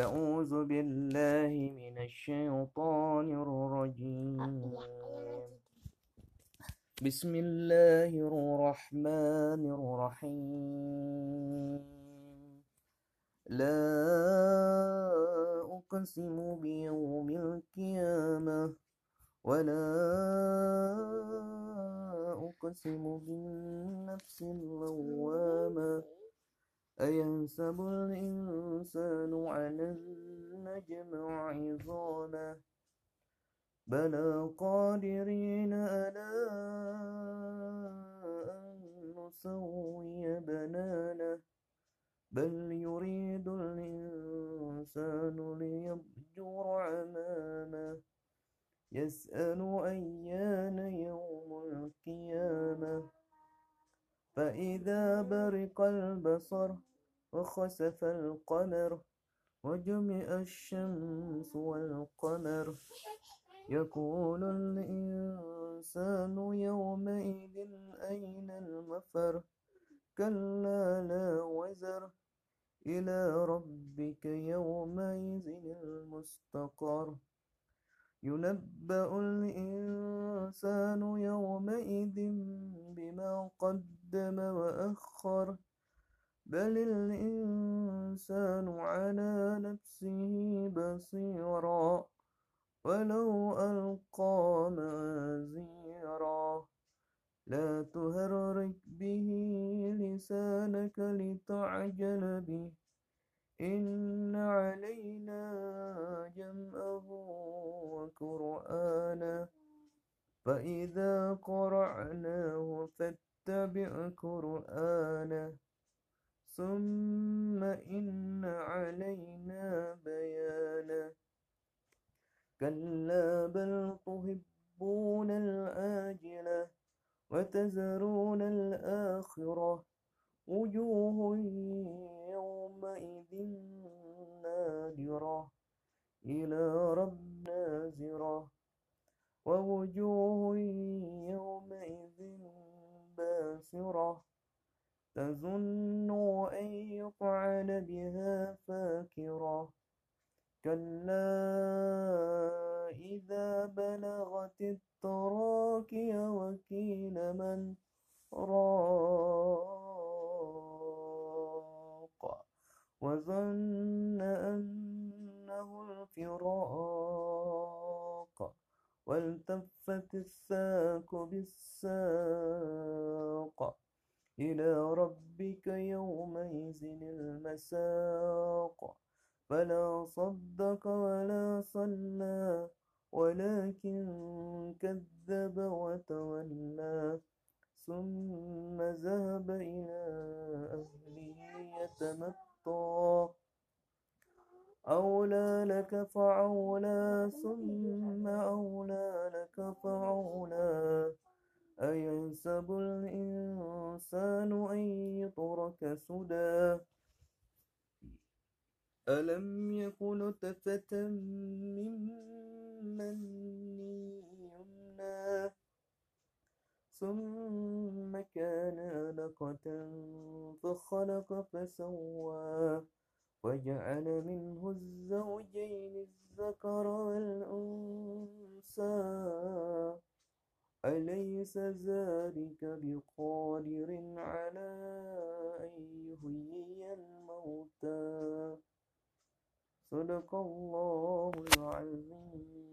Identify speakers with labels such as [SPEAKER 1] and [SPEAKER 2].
[SPEAKER 1] أعوذ بالله من الشيطان الرجيم بسم الله الرحمن الرحيم لا أقسم بيوم القيامة ولا أقسم بالنفس اللوامة أيحسب الإنسان على نجمع عظامه بلى قادرين على أن نسوي بنانه بل يريد الإنسان ليفجر أمامه يسأل أيان يوم القيامة؟ فإذا برق البصر وخسف القمر وجمع الشمس والقمر. يقول الإنسان يومئذ أين المفر؟ كلا لا وزر. إلى ربك يومئذ المستقر. ينبأ الإنسان يومئذ بما قدم وأخر. بل الإنسان على نفسه بصيرا ولو ألقى معاذيرا لا تهرك به لسانك لتعجل به إن علينا جمعه وقرآنه فإذا قرعناه فاتبع قرآنه ثم إن علينا بيانه كلا بل تحبون الآجلة وتذرون الآخرة وجوه يومئذ نادرة إلى رب نازرة ووجوه يومئذ باسرة تظن أن يفعل بها فاكرة. كلا إذا بلغت التراكي وكيل من راق وظن أنه الفراق. والتفت الساق بالساق. إلى ربك يومئذ المساق. فلا صدق ولا صلى ولكن كذب وتولى. ثم ذهب إلى أهله يتمطى. أولى لك فعولى ثم أولى لك فعولى الإنسان أن يترك سدى. ألم يكن نطفة من مني يمنى. ثم كان علقة فخلق فسوى. وجعل منه الزوجين الذكر والأنثى. أليس ذلك بقادر على أن يحيي الموتى؟ صدق الله العظيم.